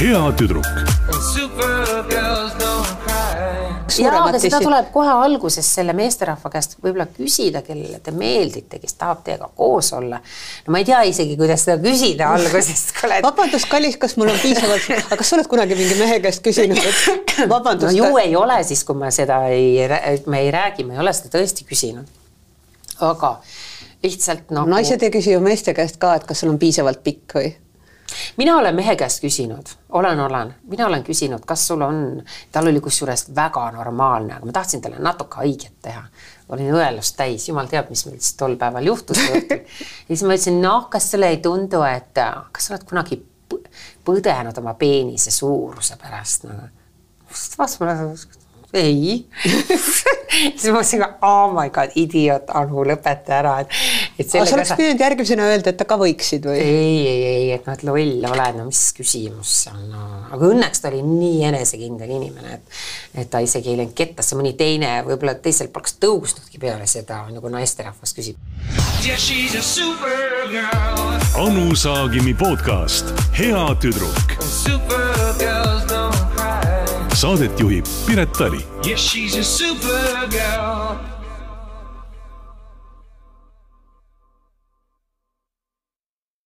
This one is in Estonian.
hea tüdruk. Jaa, aga seda tuleb kohe alguses selle meesterahva käest võib-olla küsida, kellele te meeldite, kes tahab teiega koos olla. no ma ei tea isegi, kuidas seda küsida alguses, vabandust, kallis, kas mul on piisavalt, aga kas sa oled kunagi mingi mehe käest küsinud, et vabandust. No ju ei ole siis, kui me seda ei, me ei räägi, me ei ole seda tõesti küsinud. aga lihtsalt nagu no, naised ei küsi ju meeste käest ka, et kas sul on piisavalt pikk või? mina olen mehe käest küsinud, olen, olen, mina olen küsinud, kas sul on, tal oli kusjuures väga normaalne, aga ma tahtsin talle natuke haiget teha. olin õelust täis, jumal teab, mis meil siis tol päeval juhtus ja siis ma ütlesin, noh, kas sulle ei tundu, et kas sa oled kunagi põdenud oma peenise suuruse pärast nagu? siis ta vastas mulle, ei siis ma mõtlesin oh my god, idioot, Anu, lõpeta ära, et, et aga sa oleks pidanud järgmisena öelda, et aga võiksid või? ei, ei, ei, et noh, et loll oled, no mis küsimus see on, no aga õnneks ta oli nii enesekindel inimene, et et ta isegi ei läinud kettasse, mõni teine võib-olla teisel poleks tõusnudki peale seda, nagu naisterahvas küsib. Yeah, supergirl. Anu Saagimi podcast Hea tüdruk. Cry. Saadet juhib Piret Tali Yeah, she's a supergirl.